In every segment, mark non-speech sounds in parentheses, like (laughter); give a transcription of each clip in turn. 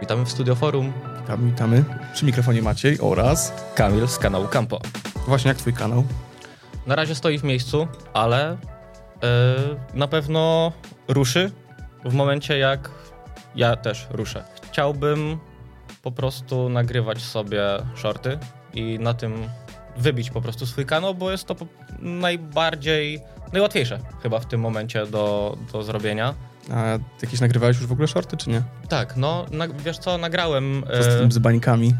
Witamy w Studio Forum. Witamy, witamy. Przy mikrofonie Maciej oraz... Kamil z kanału Campo. Właśnie jak twój kanał? Na razie stoi w miejscu, ale yy, na pewno ruszy w momencie jak ja też ruszę. Chciałbym po prostu nagrywać sobie shorty i na tym wybić po prostu swój kanał, bo jest to najbardziej, najłatwiejsze chyba w tym momencie do, do zrobienia. A jakieś nagrywałeś już w ogóle shorty, czy nie? Tak, no na, wiesz co, nagrałem... Co z tym z bańkami?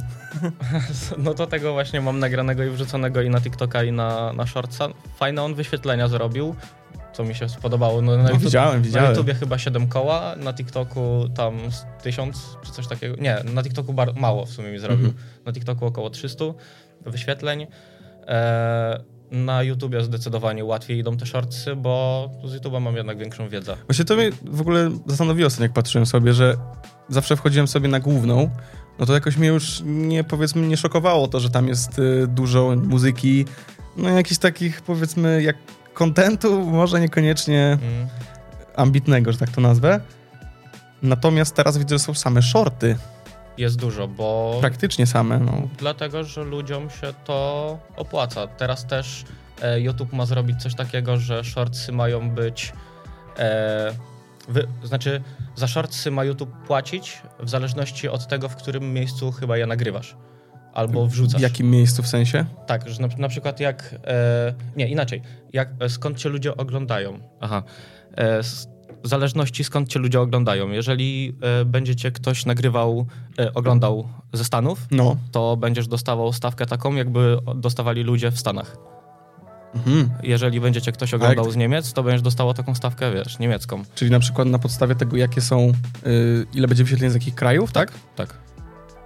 (laughs) no to tego właśnie mam nagranego i wrzuconego i na TikToka i na, na Shortsa. Fajne on wyświetlenia zrobił, co mi się spodobało. No, na No, YouTube, widziałem, widziałem. Na YouTubie chyba 7 koła, na TikToku tam 1000 czy coś takiego. Nie, na TikToku mało w sumie mi zrobił. Mhm. Na TikToku około 300 wyświetleń. E, na YouTubie zdecydowanie łatwiej idą te shortsy, bo z YouTube'a mam jednak większą wiedzę. Właśnie to mnie w ogóle zastanowiło ostatnio, jak patrzyłem sobie, że zawsze wchodziłem sobie na główną, no to jakoś mnie już nie, powiedzmy, nie szokowało to, że tam jest y, dużo muzyki, no jakichś takich, powiedzmy, jak kontentu, może niekoniecznie Mm. ambitnego, że tak to nazwę. Natomiast teraz widzę, że są same shorty, Jest dużo, bo praktycznie same, no. Dlatego, że ludziom się to opłaca. Teraz też e, YouTube ma zrobić coś takiego, że shortsy mają być. E, wy, znaczy, za shortsy ma YouTube płacić w zależności od tego, w którym miejscu chyba je nagrywasz. Albo wrzucasz. W jakim miejscu w sensie? Tak, że na, na przykład jak. E, nie, inaczej. Jak, e, skąd cię ludzie oglądają? Aha. E, w zależności skąd cię ludzie oglądają. Jeżeli e, będziecie ktoś nagrywał, e, oglądał ze Stanów, No. to będziesz dostawał stawkę taką, jakby dostawali ludzie w Stanach. Mhm. Jeżeli będziecie ktoś oglądał jak- z Niemiec, to będziesz dostawał taką stawkę, wiesz, niemiecką. Czyli na przykład na podstawie tego, jakie są, y, ile będzie wyświetleń z jakich krajów, tak? Tak,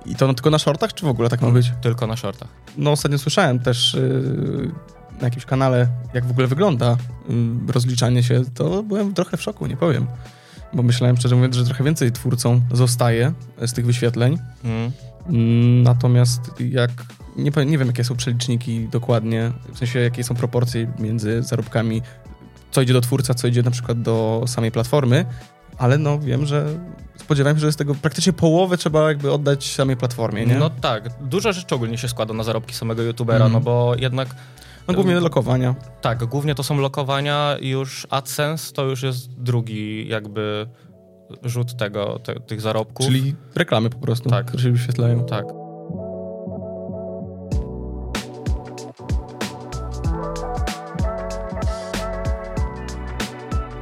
I to no, tylko na shortach, czy w ogóle tak ma być? tylko na shortach. No ostatnio słyszałem też y, na jakimś kanale, jak w ogóle wygląda y, rozliczanie się, to byłem trochę w szoku, nie powiem. Bo myślałem, szczerze mówiąc, że trochę więcej twórcom zostaje z tych wyświetleń. Mm. Mm, Natomiast jak, nie, powiem- nie wiem, jakie są przeliczniki dokładnie, w sensie jakie są proporcje między zarobkami, co idzie do twórca, co idzie na przykład do samej platformy, ale no wiem, że spodziewałem się, że z tego praktycznie połowę trzeba jakby oddać samej platformie, nie? No tak, dużo rzeczy ogólnie się składa na zarobki samego youtubera, Mhm. no bo jednak no głównie lokowania. tak, głównie to są lokowania i już AdSense to już jest drugi jakby rzut tego, te, tych zarobków. Czyli reklamy po prostu, Tak. które się wyświetlają. Tak.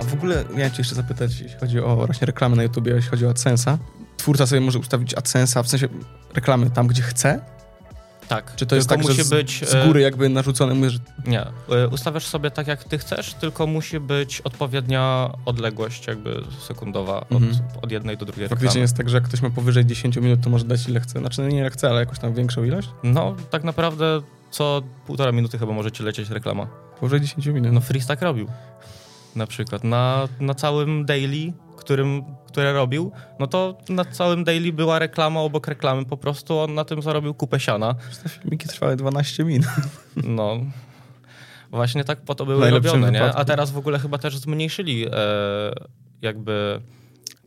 A w ogóle miałem cię jeszcze zapytać, jeśli chodzi o właśnie reklamy na YouTubie, jeśli chodzi o AdSense'a. Twórca sobie może ustawić AdSense'a, w sensie reklamy tam, gdzie chce? Tak. Czy to jest tak, musi że z, być z e, góry jakby narzucone, mówię, że Nie, y, ustawiasz sobie tak jak ty chcesz, tylko musi być odpowiednia odległość jakby sekundowa od, Mhm. od jednej do drugiej faktycznie reklamy. jest tak, że jak ktoś ma powyżej 10 minut, to może dać ile chce. Znaczy nie ile chce, ale jakąś tam większą ilość? No, tak naprawdę co półtora minuty chyba możecie lecieć reklama. Powyżej 10 minut. No Freeze tak robił. Na przykład na, na całym daily, którym, które robił, no to na całym daily była reklama obok reklamy, po prostu on na tym zarobił kupę siana. Te filmiki trwały 12 minut. No, właśnie tak po to były robione, nie? wypadku. A teraz w ogóle chyba też zmniejszyli e, jakby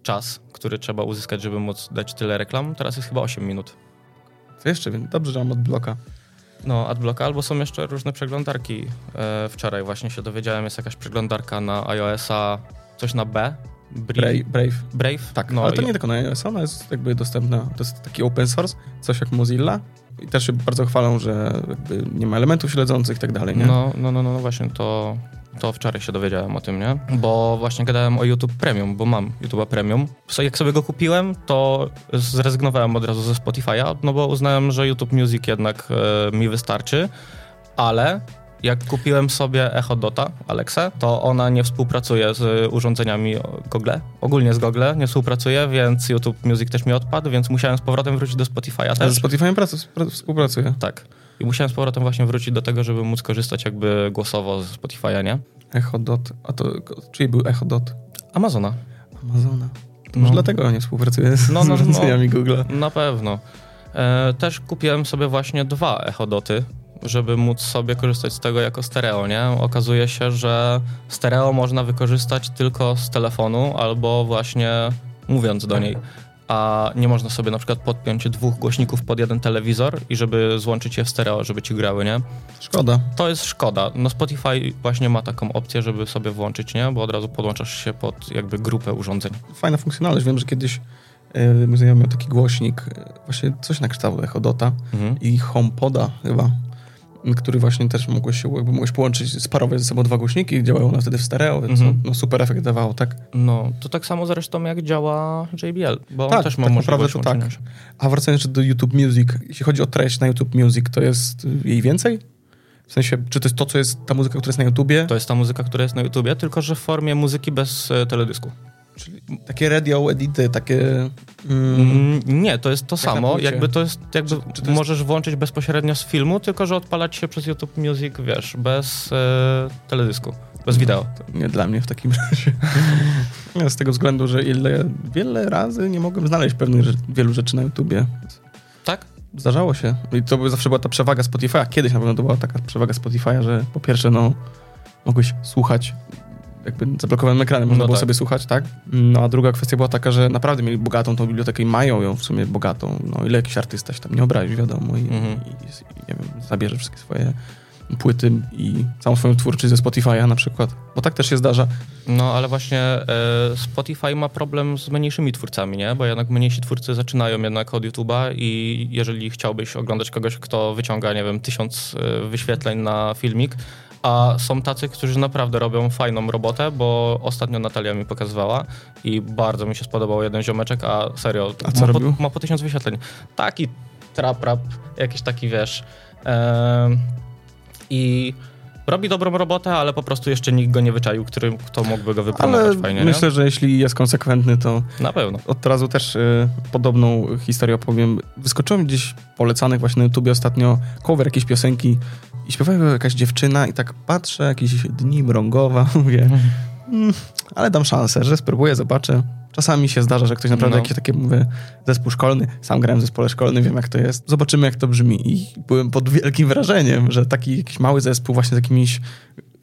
czas, który trzeba uzyskać, żeby móc dać tyle reklam. Teraz jest chyba 8 minut. To jeszcze. Dobrze, że mam odbloka. No, adblocka, albo są jeszcze różne przeglądarki. E, wczoraj właśnie się dowiedziałem, jest jakaś przeglądarka na iOS-a, coś na B. Brave. Brave. Brave. Tak, no, ale to nie tylko na iOS, ona jest jakby dostępna. To jest taki open source, coś jak Mozilla. I też się bardzo chwalą, że nie ma elementów śledzących i tak dalej, nie? No, no, no, no, no właśnie to, to wczoraj się dowiedziałem o tym, nie? Bo właśnie gadałem o YouTube Premium, bo mam YouTube'a Premium. Jak sobie go kupiłem, to zrezygnowałem od razu ze Spotify'a, no bo uznałem, że YouTube Music jednak e, mi wystarczy, ale jak kupiłem sobie Echo Dota, Alexę, to ona nie współpracuje z urządzeniami Google, ogólnie z Google nie współpracuje, więc YouTube Music też mi odpadł, więc musiałem z powrotem wrócić do Spotify'a Ale też. ze Spotify'em pracu, spra- współpracuje. Tak. I musiałem z powrotem właśnie wrócić do tego, żeby móc korzystać jakby głosowo z Spotify'a, nie? Echo Dot. A to czyli był Echo Dot? Amazona. Amazona. To No. może dlatego nie współpracuje z, No, z no, no. urządzeniami Google. Na pewno. E, też kupiłem sobie właśnie dwa echodoty, żeby móc sobie korzystać z tego jako stereo, nie? Okazuje się, że stereo można wykorzystać tylko z telefonu albo właśnie mówiąc do niej. a nie można sobie na przykład podpiąć dwóch głośników pod jeden telewizor i żeby złączyć je w stereo, żeby ci grały, nie? Szkoda. To jest szkoda. No Spotify właśnie ma taką opcję, żeby sobie włączyć, nie? Bo od razu podłączasz się pod jakby grupę urządzeń. Fajna funkcjonalność. Wiem, że kiedyś yy, mój znajomy miał taki głośnik, yy, właśnie coś na kształt Echodota Mhm. i HomePoda chyba, który właśnie też mogłeś, się, jakby mogłeś połączyć, sparować ze sobą dwa głośniki, działają one wtedy w stereo, więc Mhm. no, super efekt dawało, tak? No, to tak samo zresztą jak działa JBL, bo on Tak, też ma tak naprawdę to tak. się. A wracając jeszcze do YouTube Music, jeśli chodzi o treść na YouTube Music, to jest y, jej więcej? W sensie, czy to jest to, co jest ta muzyka, która jest na YouTubie? To jest ta muzyka, która jest na YouTubie, tylko że w formie muzyki bez e, teledysku. Czyli takie radio edity, takie... Mm, Mm, nie, to jest to samo. Jakby to jest, jakby Czy- czy to jest- możesz włączyć bezpośrednio z filmu, tylko że odpalać się przez YouTube Music, wiesz, bez e, teledysku, bez wideo. To nie dla mnie w takim (laughs) razie. Ja Z tego względu, że ile, wiele razy nie mogłem znaleźć pewnych wielu rzeczy na YouTubie. Tak? Zdarzało się. I to by zawsze była ta przewaga Spotify'a. Kiedyś na pewno to była taka przewaga Spotify'a, że po pierwsze, no, mogłeś słuchać jakby zablokowanym ekranem, można No było tak. sobie słuchać, tak? No a druga kwestia była taka, że naprawdę mieli bogatą tą bibliotekę i mają ją w sumie bogatą. No ile jakiś artysta się tam nie obrazi, wiadomo, i, Mhm. i, i nie wiem, zabierze wszystkie swoje płyty i całą swoją twórczość ze Spotify'a na przykład. Bo tak też się zdarza. No, ale właśnie e, Spotify ma problem z mniejszymi twórcami, nie? Bo jednak mniejsi twórcy zaczynają jednak od YouTube'a i jeżeli chciałbyś oglądać kogoś, kto wyciąga, nie wiem, tysiąc e, wyświetleń na filmik, a są tacy, którzy naprawdę robią fajną robotę, bo ostatnio Natalia mi pokazywała i bardzo mi się spodobał jeden ziomeczek, a serio, A co ma, po, robił? ma po tysiąc wyświetleń. Taki trap rap, jakiś taki, wiesz... em, I robi dobrą robotę, ale po prostu jeszcze nikt go nie wyczaił, który, kto mógłby go wypromować Ale fajnie, myślę, że jeśli jest konsekwentny, to nie? Na pewno. od razu też y, podobną historię opowiem. Wyskoczyłem gdzieś polecanych właśnie na YouTubie ostatnio cover jakiejś piosenki i śpiewa go jakaś dziewczyna i tak patrzę, jakieś dni mrągowa, (laughs) mówię, mm, ale dam szansę, że spróbuję, zobaczę. Czasami się zdarza, że ktoś naprawdę No. jakiś taki, mówię, zespół szkolny, sam grałem w zespole szkolnym, wiem jak to jest. Zobaczymy jak to brzmi i byłem pod wielkim wrażeniem, że taki jakiś mały zespół właśnie z jakimiś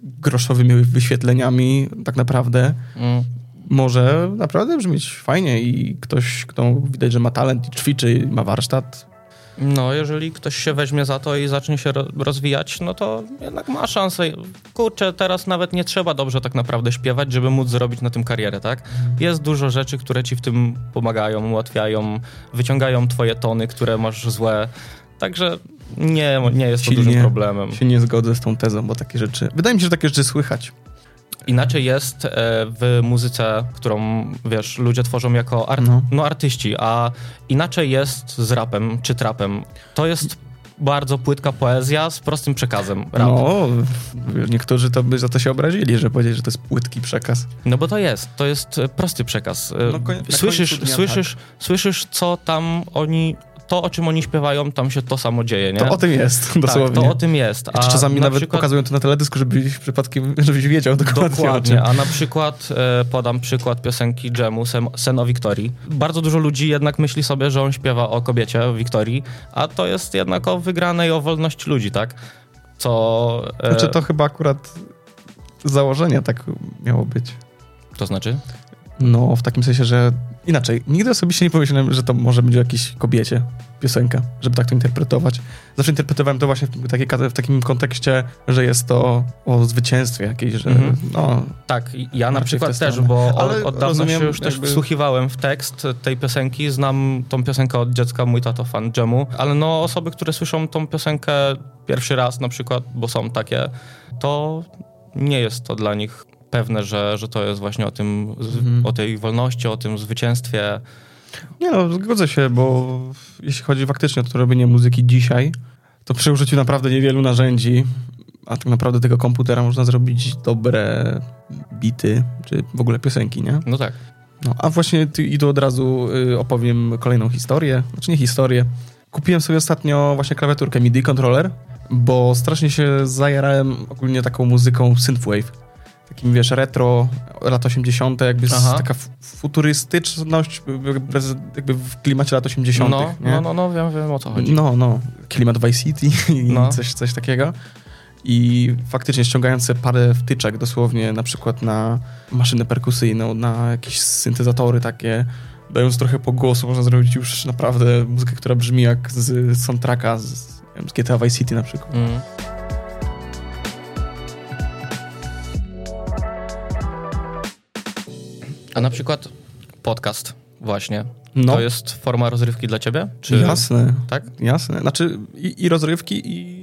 groszowymi wyświetleniami tak naprawdę Mm. może naprawdę brzmieć fajnie i ktoś, kto widać, że ma talent i ćwiczy, ma warsztat. No, jeżeli ktoś się weźmie za to i zacznie się ro- rozwijać, no to jednak ma szansę. Kurczę, teraz nawet nie trzeba dobrze tak naprawdę śpiewać, żeby móc zrobić na tym karierę, tak? Jest dużo rzeczy, które ci w tym pomagają, ułatwiają, wyciągają twoje tony, które masz złe. Także nie, nie jest to Silnie dużym problemem. Się nie zgodzę z tą tezą, bo takie rzeczy... Wydaje mi się, że takie rzeczy słychać. Inaczej jest e, w muzyce, którą, wiesz, ludzie tworzą jako art- No. no. artyści, a inaczej jest z rapem czy trapem. To jest bardzo płytka poezja z prostym przekazem. Rap. No. No, niektórzy to by za to się obrazili, że powiedzieć, że to jest płytki przekaz. bo to jest, to jest prosty przekaz. E, No, słyszysz, słyszysz, słyszysz, co tam oni, to o czym oni śpiewają, tam się to samo dzieje, nie? To o tym jest, dosłownie. Tak, to o tym jest. Czy czasami na nawet przykład- pokazują to na teledysku, żebyś przypadkiem, (laughs) żebyś wiedział dokładnie. Dokładnie, a na przykład e, podam przykład piosenki Jemu Sen, Sen o Wiktorii. Bardzo dużo ludzi jednak myśli sobie, że on śpiewa o kobiecie, o Wiktorii, a to jest jednak o wygranej, o wolności ludzi, tak? Co... E, Znaczy to chyba akurat z założenia tak miało być. to znaczy? No, w takim sensie, że inaczej. Nigdy osobiście nie pomyślałem, że to może być o jakiejś kobiecie piosenka, żeby tak to interpretować. Zawsze interpretowałem to właśnie w, takiej, w takim kontekście, że jest to o zwycięstwie jakiejś, że Mhm. no, Tak, ja na przykład też, bo Ale od, dawna się już też jakby- wsłuchiwałem w tekst tej piosenki, znam tą piosenkę od dziecka, mój tato fan Jemu, ale no osoby, które słyszą tą piosenkę pierwszy raz na przykład, bo są takie, to nie jest to dla nich pewne, że, że to jest właśnie o tym, Mhm. o tej wolności, o tym zwycięstwie. Nie no, zgodzę się, bo jeśli chodzi faktycznie o to robienie muzyki dzisiaj, to przy użyciu naprawdę niewielu narzędzi, a tak naprawdę tego komputera można zrobić dobre bity, czy w ogóle piosenki, nie? No tak. No, a właśnie ty, i tu od razu y, opowiem kolejną historię, znaczy nie historię. Kupiłem sobie ostatnio właśnie klawiaturkę MIDI controller, bo strasznie się zajarałem ogólnie taką muzyką synthwave. Takim, wiesz, retro, lat 80., jakby z, taka fu- futurystyczność jakby, jakby w klimacie lat 80., No, nie? no, no, no, wiem, wiem o co chodzi. No, no. Klimat Vice City i No. coś, coś takiego. I faktycznie ściągając sobie parę wtyczek dosłownie, na przykład na maszynę perkusyjną, na jakieś syntezatory takie, dając trochę po głosu, można zrobić już naprawdę muzykę, która brzmi jak z soundtracka z, z GTA Vice City na przykład. Mm. A na przykład podcast właśnie. No. To jest forma rozrywki dla ciebie? Czy... Jasne. Tak? Jasne. Znaczy i, i rozrywki i,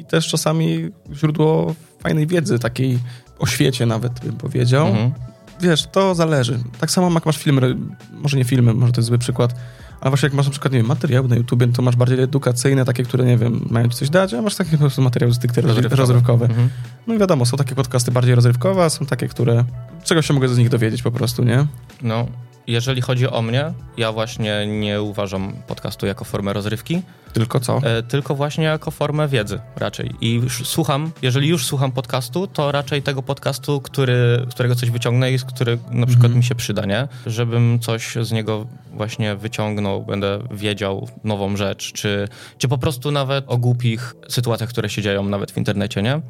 i, też czasami źródło fajnej wiedzy, takiej o świecie nawet bym powiedział. Mhm. Wiesz, to zależy. Tak samo jak masz filmy, może nie filmy, może to jest zły przykład, ale właśnie jak masz na przykład, nie wiem, materiały na YouTubie, to masz bardziej edukacyjne, takie, które, nie wiem, mają ci coś dać, a masz takie po prostu materiały stricte rozrywkowe. rozrywkowe. Mhm. No i wiadomo, są takie podcasty bardziej rozrywkowe, a są takie, które... Czego się mogę z nich dowiedzieć po prostu, nie? No, jeżeli chodzi o mnie, ja właśnie nie uważam podcastu jako formę rozrywki. Tylko co? E, tylko właśnie jako formę wiedzy raczej. I słucham, jeżeli już słucham podcastu, to raczej tego podcastu, który, którego coś wyciągnę i z który na przykład mhm. mi się przyda, nie? Żebym coś z niego właśnie wyciągnął, będę wiedział nową rzecz, czy, czy po prostu nawet o głupich sytuacjach, które się dzieją nawet w internecie, nie?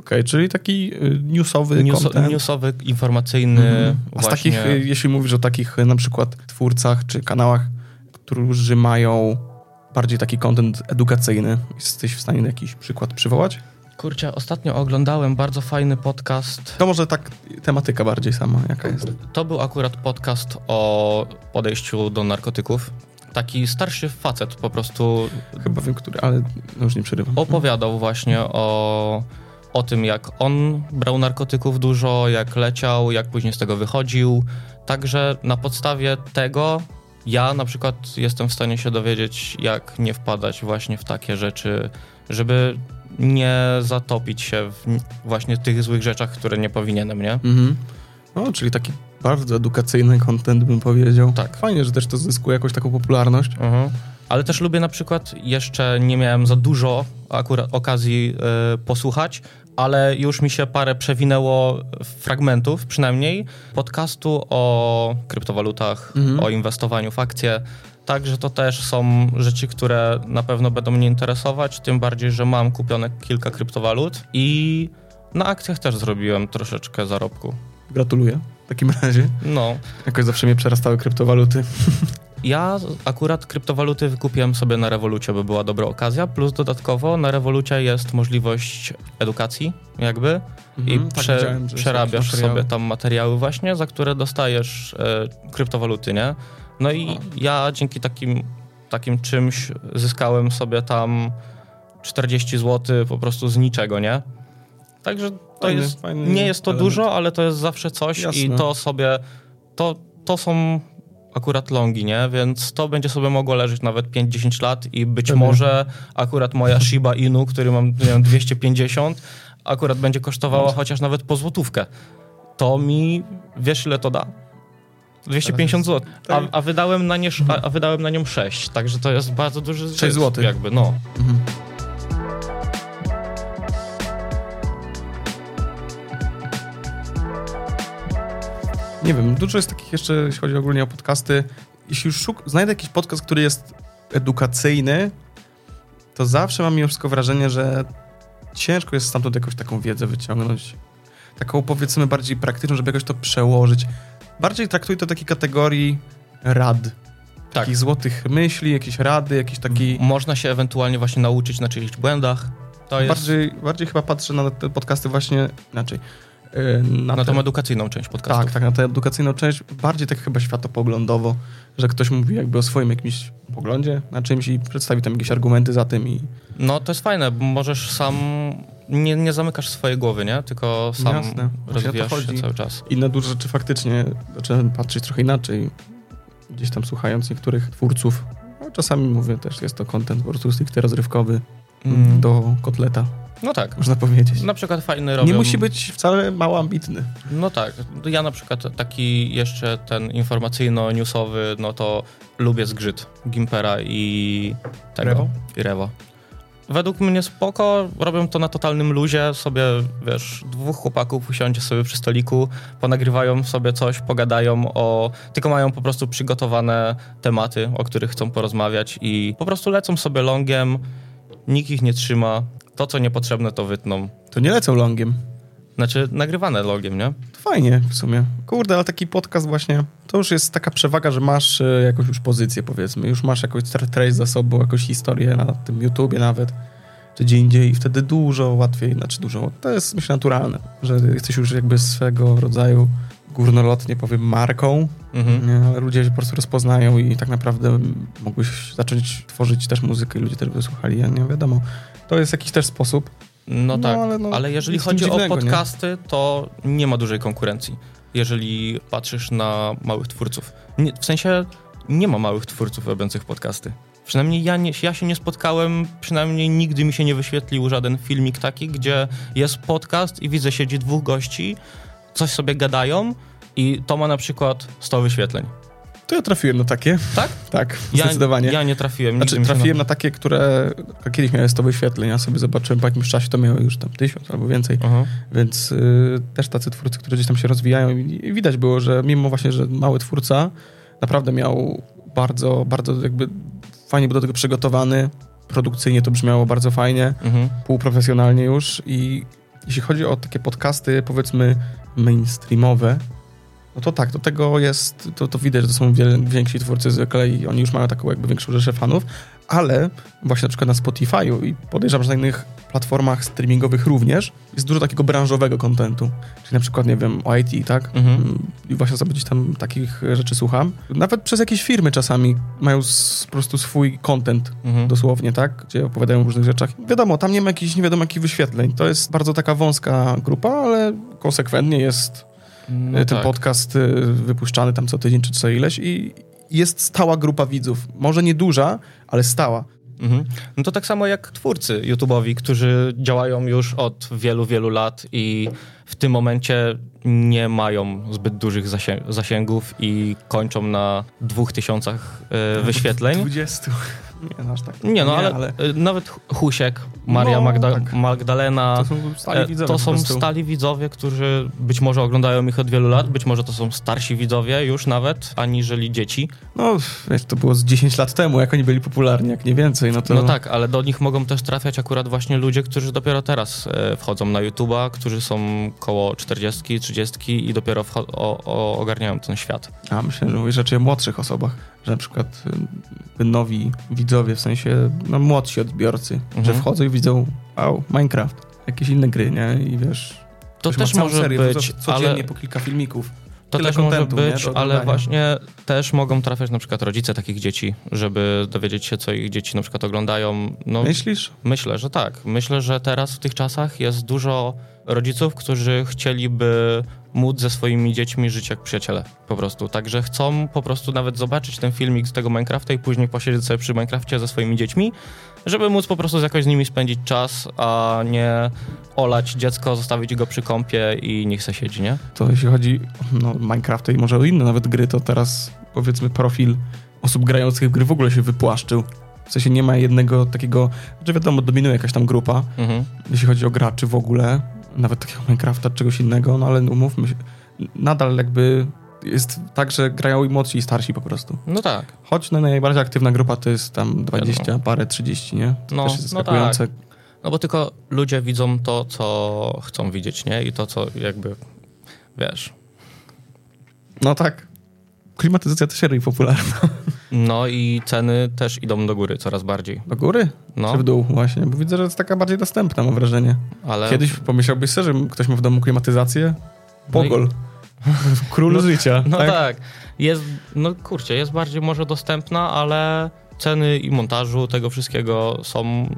Okay, czyli taki y, newsowy News, content. Newsowy, informacyjny. Mhm. A z takich, y, jeśli mówisz o takich y, na przykład twórcach czy kanałach, którzy mają bardziej taki content edukacyjny, jesteś w stanie jakiś przykład przywołać? Kurczę, ostatnio oglądałem bardzo fajny podcast. To może tak tematyka bardziej sama, jaka jest? To był akurat podcast o podejściu do narkotyków. Taki starszy facet po prostu. Chyba wiem, który, ale już nie przerywam. Opowiadał właśnie o o tym, jak on brał narkotyków dużo, jak leciał, jak później z tego wychodził. Także na podstawie tego ja na przykład jestem w stanie się dowiedzieć, jak nie wpadać właśnie w takie rzeczy, żeby nie zatopić się w właśnie tych złych rzeczach, które nie powinienem, nie? Mhm. No, czyli taki bardzo edukacyjny content bym powiedział. Tak. Fajnie, że też to zyskuje jakąś taką popularność. Mhm. Ale też lubię na przykład, jeszcze nie miałem za dużo akurat okazji y, posłuchać, ale już mi się parę przewinęło fragmentów przynajmniej podcastu o kryptowalutach, mhm. o inwestowaniu w akcje. Także to też są rzeczy, które na pewno będą mnie interesować, tym bardziej, że mam kupione kilka kryptowalut i na akcjach też zrobiłem troszeczkę zarobku. Gratuluję w takim razie. No. Jakoś zawsze mnie przerastały kryptowaluty. (laughs) Ja akurat kryptowaluty wykupiłem sobie na Revolucie, by była dobra okazja, plus dodatkowo na Revolucie jest możliwość edukacji jakby mhm, i tak prze, przerabiasz sobie tam materiały właśnie, za które dostajesz e, kryptowaluty, nie? No i ja dzięki takim, takim czymś zyskałem sobie tam 40 zł po prostu z niczego, nie? Także to fajny, jest, fajny nie jest to element. dużo, ale to jest zawsze coś Jasne. i to sobie, to, to są akurat longi, nie? Więc to będzie sobie mogło leżeć nawet 5-10 lat i być Pewnie. może akurat moja Shiba Inu, który mam wiem, 250, akurat będzie kosztowała chociaż nawet po złotówkę. To mi, wiesz ile to da? 250 zł, a, a, wydałem na nie, a, a, wydałem na nią 6, także to jest bardzo duży 6 zł. Jakby, no. Mhm. Nie wiem, dużo jest takich jeszcze, jeśli chodzi ogólnie o podcasty. Jeśli już szuk- znajdę jakiś podcast, który jest edukacyjny, to zawsze mam mimo wszystko wrażenie, że ciężko jest stamtąd jakąś taką wiedzę wyciągnąć. Taką powiedzmy bardziej praktyczną, żeby jakoś to przełożyć. Bardziej traktuję to takiej kategorii rad. Tak. Takich złotych myśli, jakieś rady, jakieś taki... Można się ewentualnie właśnie nauczyć na czyichś błędach. To jest... bardziej, bardziej chyba patrzę na te podcasty właśnie inaczej. Y, na, na tą edukacyjną część podcastu. Tak, tak, na tę edukacyjną część, bardziej tak chyba światopoglądowo, że ktoś mówi jakby o swoim jakimś poglądzie na czymś i przedstawi tam jakieś argumenty za tym i... No to jest fajne, bo możesz sam, nie, nie zamykasz swojej głowy, nie? Tylko sam Jasne. rozwijasz się cały czas. I na duże rzeczy faktycznie zacząłem patrzeć trochę inaczej, gdzieś tam słuchając niektórych twórców. No, czasami mówię też, jest to content po prostu stricte rozrywkowy mm. do kotleta. No tak. Można powiedzieć. Na przykład fajny robią... Nie musi być wcale mało ambitny. No tak. Ja na przykład taki jeszcze ten informacyjno-newsowy, no to lubię zgrzyt Gimpera i tego. Rewo? I Rewo. Według mnie spoko, robią to na totalnym luzie, sobie, wiesz, dwóch chłopaków usiądzie sobie przy stoliku, ponagrywają sobie coś, pogadają o... Tylko mają po prostu przygotowane tematy, o których chcą porozmawiać i po prostu lecą sobie longiem, nikt ich nie trzyma, to, co niepotrzebne, to wytną. To nie lecą longiem. Znaczy nagrywane logiem, nie? Fajnie w sumie. Kurde, ale taki podcast właśnie, to już jest taka przewaga, że masz e, jakąś już pozycję, powiedzmy. Już masz jakąś treść za sobą, jakąś historię na tym YouTubie nawet, czy gdzie indziej i wtedy dużo łatwiej, znaczy dużo, to jest myślę naturalne, że jesteś już jakby swego rodzaju górnolotnie powiem marką, Mhm. nie, ludzie się po prostu rozpoznają i tak naprawdę mógłbyś zacząć tworzyć też muzykę i ludzie też by słuchali, ja nie wiadomo. To jest jakiś też sposób. No No, tak, ale ale, no, jeżeli w tym chodzi dziwnego, o nie? podcasty, to nie ma dużej konkurencji, jeżeli patrzysz na małych twórców. Nie, w sensie nie ma małych twórców robiących podcasty. Przynajmniej ja, nie, ja się nie spotkałem, przynajmniej nigdy mi się nie wyświetlił żaden filmik taki, gdzie jest podcast i widzę, siedzi dwóch gości, coś sobie gadają i to ma na przykład 100 wyświetleń. To ja trafiłem na takie. Tak? Tak, Ja, zdecydowanie. ja nie trafiłem. Znaczy, trafiłem na takie, które kiedyś miały 100 wyświetleń, ja sobie zobaczyłem po jakimś czasie, to miało już tam tysiąc albo więcej, Aha. więc y, też tacy twórcy, którzy gdzieś tam się rozwijają i, i widać było, że mimo właśnie, że mały twórca naprawdę miał bardzo, bardzo jakby fajnie był do tego przygotowany, produkcyjnie to brzmiało bardzo fajnie, Mhm. półprofesjonalnie już i jeśli chodzi o takie podcasty powiedzmy mainstreamowe, no to tak, do tego jest, to, to widać, że to są wiele, więksi twórcy zwykle i oni już mają taką jakby większą rzeszę fanów, ale właśnie na przykład na Spotify'u i podejrzewam, że na innych platformach streamingowych również jest dużo takiego branżowego kontentu, czyli na przykład, nie wiem, o IT, tak? Mhm. I właśnie sobie gdzieś tam takich rzeczy słucham. Nawet przez jakieś firmy czasami mają s- po prostu swój content Mhm. dosłownie, tak? Gdzie opowiadają o różnych rzeczach. Wiadomo, tam nie ma jakichś nie wiadomo jakich wyświetleń. To jest bardzo taka wąska grupa, ale konsekwentnie jest No e, ten tak. podcast e, wypuszczany tam co tydzień czy co ileś i jest stała grupa widzów. Może nie duża, ale stała. Mhm. No to tak samo jak twórcy YouTube'owi, którzy działają już od wielu, wielu lat i w tym momencie nie mają zbyt dużych zasię- zasięgów i kończą na dwóch tysiącach e, wyświetleń. 20. Nie, no aż tak. Nie, no ale, e, nawet Husiek, Maria No, Magda- tak. Magdalena, To są stali e, widzowie to są stali widzowie, którzy być może oglądają ich od wielu lat, być może to są starsi widzowie już nawet, aniżeli dzieci. No, wiesz, to było z 10 lat temu, jak oni byli popularni, jak nie więcej, no to... No tak, ale do nich mogą też trafiać akurat właśnie ludzie, którzy dopiero teraz wchodzą na YouTube'a, którzy są koło 40, 30 i dopiero o, o, ogarniają ten świat. A myślę, że mówisz raczej o młodszych osobach, że na przykład y, nowi widzowie, w sensie no, młodsi odbiorcy, Mhm. że wchodzą i widzą, wow, Minecraft, jakieś inne gry, nie? I wiesz, To też może serię, być, co- codziennie ale po kilka filmików. To tyle też może kontentu, być, ale właśnie też mogą trafiać na przykład rodzice takich dzieci, żeby dowiedzieć się, co ich dzieci na przykład oglądają. No, Myślisz? Myślę, że tak. Myślę, że teraz w tych czasach jest dużo rodziców, którzy chcieliby móc ze swoimi dziećmi żyć jak przyjaciele. Po prostu. Także chcą po prostu nawet zobaczyć ten filmik z tego Minecrafta i później posiedzieć sobie przy Minecrafcie ze swoimi dziećmi, żeby móc po prostu jakoś z nimi spędzić czas, a nie olać dziecko, zostawić go przy kąpie i niech se siedzi, nie? To jeśli chodzi o no, Minecrafta i może o inne nawet gry, to teraz powiedzmy profil osób grających w gry w ogóle się wypłaszczył. W sensie nie ma jednego takiego, że wiadomo, dominuje jakaś tam grupa, Mhm. jeśli chodzi o graczy w ogóle, nawet takiego Minecrafta, czegoś innego, no ale umówmy się, nadal jakby jest tak, że grają i młodsi i starsi po prostu. No tak. Choć no, najbardziej aktywna grupa to jest tam 20, parę, 30, nie? To No, też jest no zaskakujące. No bo tylko ludzie widzą to, co chcą widzieć, nie? I to, co jakby, wiesz, No tak. Klimatyzacja też robi popularna. (laughs) No i ceny też idą do góry coraz bardziej. Do góry No, czy w dół właśnie? Bo widzę, że jest taka bardziej dostępna, mam wrażenie. ale... Kiedyś pomyślałbyś sobie, że ktoś ma w domu klimatyzację? No i- (laughs) Król życia. No tak? tak? Jest, no kurczę, jest bardziej może dostępna, ale ceny i montażu tego wszystkiego są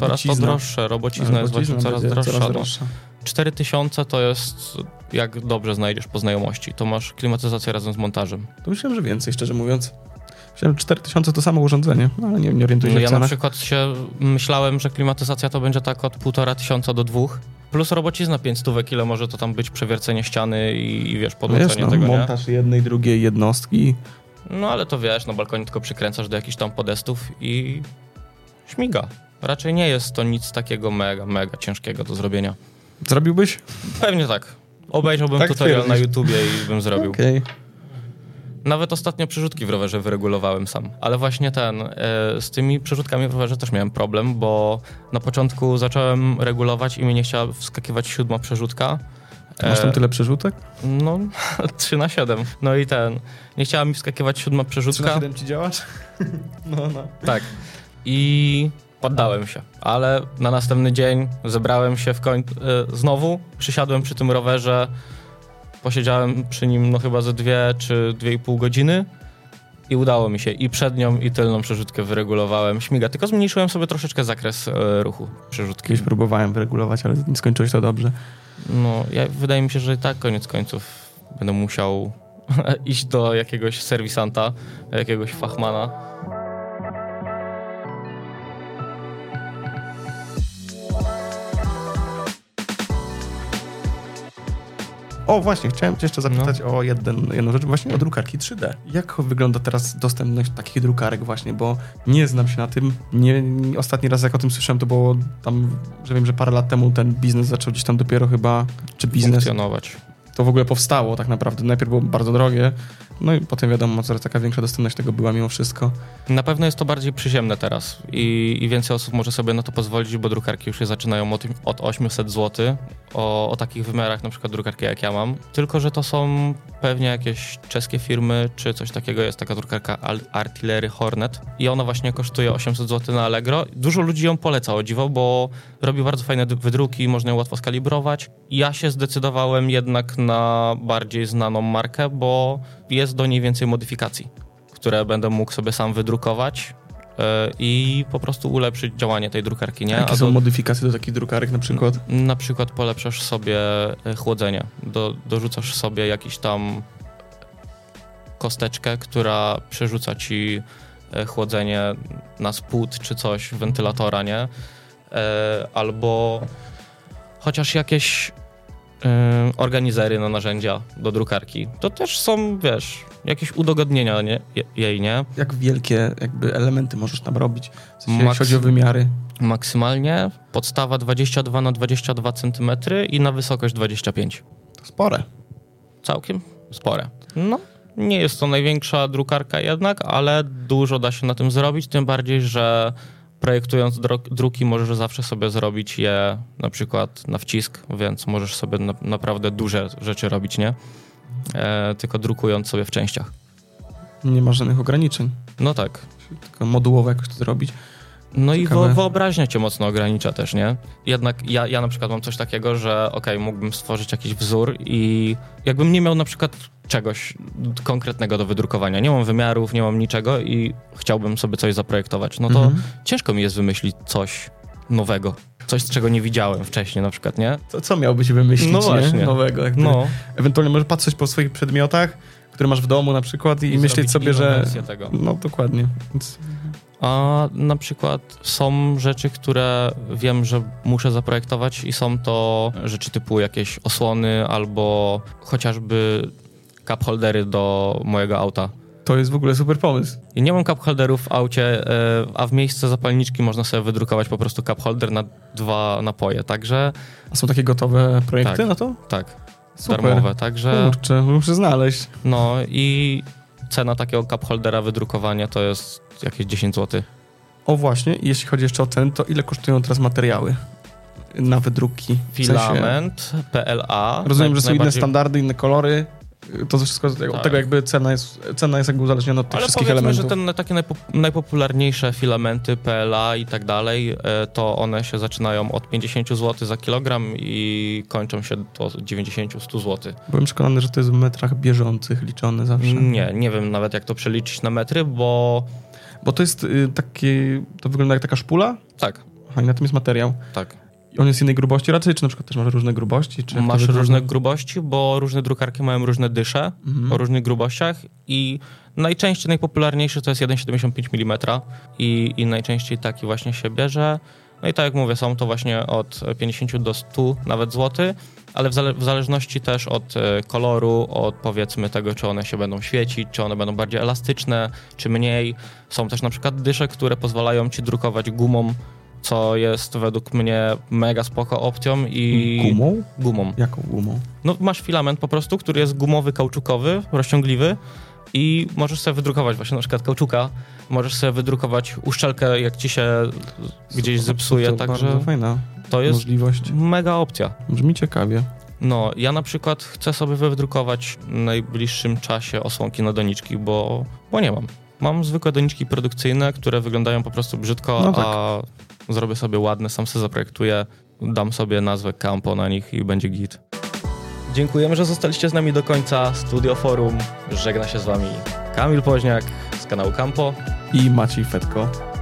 coraz to Robocizna. droższe. Robocizna jest właśnie Robocizna coraz droższa. Coraz no. droższa. 4000 to jest, jak dobrze znajdziesz po znajomości, to masz klimatyzację razem z montażem. To myślałem, że więcej, szczerze mówiąc. Myślałem, że 4000 to samo urządzenie, no, ale nie, nie orientuję się No ja na przykład się myślałem, że klimatyzacja to będzie tak od półtora tysiąca do dwóch, plus robocizna 5 stówek, ile może to tam być przewiercenie ściany i, i wiesz, Wiesz, podłączenie no, tego, nie? montaż jednej, drugiej jednostki. No ale to wiesz, na balkonie tylko przykręcasz do jakichś tam podestów i śmiga. Raczej nie jest to nic takiego mega, mega ciężkiego do zrobienia. Zrobiłbyś? Pewnie tak. Obejrzałbym Tak tutorial na. YouTubie i bym zrobił. Okej. Nawet ostatnio przerzutki w rowerze wyregulowałem sam. Ale właśnie ten, e, z tymi przerzutkami w rowerze też miałem problem, bo na początku zacząłem regulować i mi nie chciała wskakiwać siódma przerzutka. Masz tam tyle przerzutek? No, (laughs) 3 na 7. No i ten. Nie chciała mi wskakiwać siódma 3 przerzutka. na 7 ci działać? (laughs) no, no. Tak. I poddałem się. Ale na następny dzień zebrałem się w końcu y, znowu, przysiadłem przy tym rowerze, posiedziałem przy nim no chyba ze dwie czy dwie i pół godziny i udało mi się i przednią i tylną przerzutkę wyregulowałem. Śmiga, tylko zmniejszyłem sobie troszeczkę zakres y, ruchu przerzutki. Kiedyś próbowałem wyregulować, ale nie skończyłeś to dobrze. No, ja, wydaje mi się, że i tak koniec końców będę musiał (laughs) iść do jakiegoś serwisanta, jakiegoś fachmana. O, właśnie, chciałem cię jeszcze zapytać o jeden, jedną rzecz, właśnie o drukarki 3D. Jak wygląda teraz dostępność takich drukarek właśnie, bo nie znam się na tym. Nie, ostatni raz jak o tym słyszałem, to było tam, że wiem, że parę lat temu ten biznes zaczął gdzieś tam dopiero chyba, czy biznes, Funkcjonować. to w ogóle powstało tak naprawdę. Najpierw było bardzo drogie, no i potem wiadomo, coraz taka większa dostępność tego była mimo wszystko. Na pewno jest to bardziej przyziemne teraz i, i więcej osób może sobie na to pozwolić, bo drukarki już się zaczynają od, od 800 zł o, o takich wymiarach, na przykład drukarki jak ja mam. Tylko, że to są pewnie jakieś czeskie firmy czy coś takiego. Jest taka drukarka Artillery Hornet i ona właśnie kosztuje 800 zł na Allegro. Dużo ludzi ją poleca, o dziwo, bo robi bardzo fajne wydruki, można ją łatwo skalibrować. Ja się zdecydowałem jednak na bardziej znaną markę, bo jest do niej więcej modyfikacji które będę mógł sobie sam wydrukować yy, i po prostu ulepszyć działanie tej drukarki, nie? Jakie A są do, modyfikacje do takich drukarek na przykład? na przykład polepszasz sobie e, chłodzenie, do, dorzucasz sobie jakiś tam kosteczkę, która przerzuca ci e, chłodzenie na spód czy coś wentylatora, nie? E, albo chociaż jakieś e, organizery na narzędzia do drukarki. To też są, wiesz, jakieś udogodnienia nie? Je- jej, nie? Jak wielkie jakby elementy możesz tam robić? W sensie, Maks- chodzi o wymiary. Maksymalnie podstawa 22 na 22 cm i na wysokość 25. To spore. Całkiem spore. No, nie jest to największa drukarka jednak, ale dużo da się na tym zrobić, tym bardziej, że projektując druki możesz zawsze sobie zrobić je na przykład na wcisk, więc możesz sobie na- naprawdę duże rzeczy robić, nie? E, tylko drukując sobie w częściach. Nie ma żadnych ograniczeń. No tak. Tylko modułowo jakoś to zrobić. No i Ciekawe. wo- wyobraźnia cię mocno ogranicza też, nie? Jednak ja, ja na przykład mam coś takiego, że okej, mógłbym stworzyć jakiś wzór i jakbym nie miał na przykład czegoś konkretnego do wydrukowania, nie mam wymiarów, nie mam niczego i chciałbym sobie coś zaprojektować, no to Mhm. ciężko mi jest wymyślić coś nowego. Coś, czego nie widziałem wcześniej na przykład, nie? To co miałbyś wymyślić No nie? właśnie. nowego? Jakby No. Ewentualnie możesz patrzeć po swoich przedmiotach, które masz w domu na przykład i, I myśleć sobie, że... tego. No dokładnie. Więc A na przykład są rzeczy, które wiem, że muszę zaprojektować i są to rzeczy typu jakieś osłony albo chociażby cup holdery do mojego auta. to jest w ogóle super pomysł. I nie mam cup holderów w aucie, e, a w miejsce zapalniczki można sobie wydrukować po prostu cup holder na dwa napoje, także A są takie gotowe projekty Tak. na to? tak, Super. darmowe, także Kurczę, muszę znaleźć. no i cena takiego cup holdera wydrukowania to jest jakieś 10 zł. O właśnie, i jeśli chodzi jeszcze o cen, to ile kosztują teraz materiały na wydruki? W sensie- Filament, PLA. Rozumiem, że są inne standardy, inne kolory. To wszystko od Tak. tego jakby cena jest, cena jest jakby uzależniona od tych Ale wszystkich powiedzmy, elementów. że te takie najpop- najpopularniejsze filamenty PLA i tak dalej, e, to one się zaczynają od 50 zł za kilogram i kończą się do 90-100 zł. Byłem przekonany, że to jest w metrach bieżących liczone zawsze. Nie, nie wiem nawet jak to przeliczyć na metry, bo Bo to jest y, takie, to wygląda jak taka szpula, tak, a i na tym jest materiał. tak. On jest innej grubości raczej, czy na przykład też masz różne grubości? Czy Masz różne grubości, bo różne drukarki mają różne dysze Mhm. o różnych grubościach i najczęściej najpopularniejszy to jest 1,75 mm i, i najczęściej taki właśnie się bierze. No i tak jak mówię, są to właśnie od 50 do 100 nawet złoty, ale w, zale- w zależności też od e, koloru, od powiedzmy tego, czy one się będą świecić, czy one będą bardziej elastyczne, czy mniej. Są też na przykład dysze, które pozwalają ci drukować gumą, co jest według mnie mega spoko opcją i... Gumą? Gumą. Jaką gumą? No masz filament po prostu, który jest gumowy, kauczukowy, rozciągliwy i możesz sobie wydrukować właśnie na przykład kauczuka, możesz sobie wydrukować uszczelkę, jak ci się gdzieś zepsuje, to także Bardzo fajna to jest możliwość. mega opcja. Brzmi ciekawie. No, ja na przykład chcę sobie wydrukować w najbliższym czasie osłonki na doniczki, bo, bo nie mam. Mam zwykłe doniczki produkcyjne, które wyglądają po prostu brzydko, No tak. a zrobię sobie ładne, sam sobie zaprojektuję, dam sobie nazwę Campo na nich i będzie git. Dziękujemy, że zostaliście z nami do końca. Studio Forum żegna się z wami Kamil Poźniak z kanału Campo. I Maciej Fetko.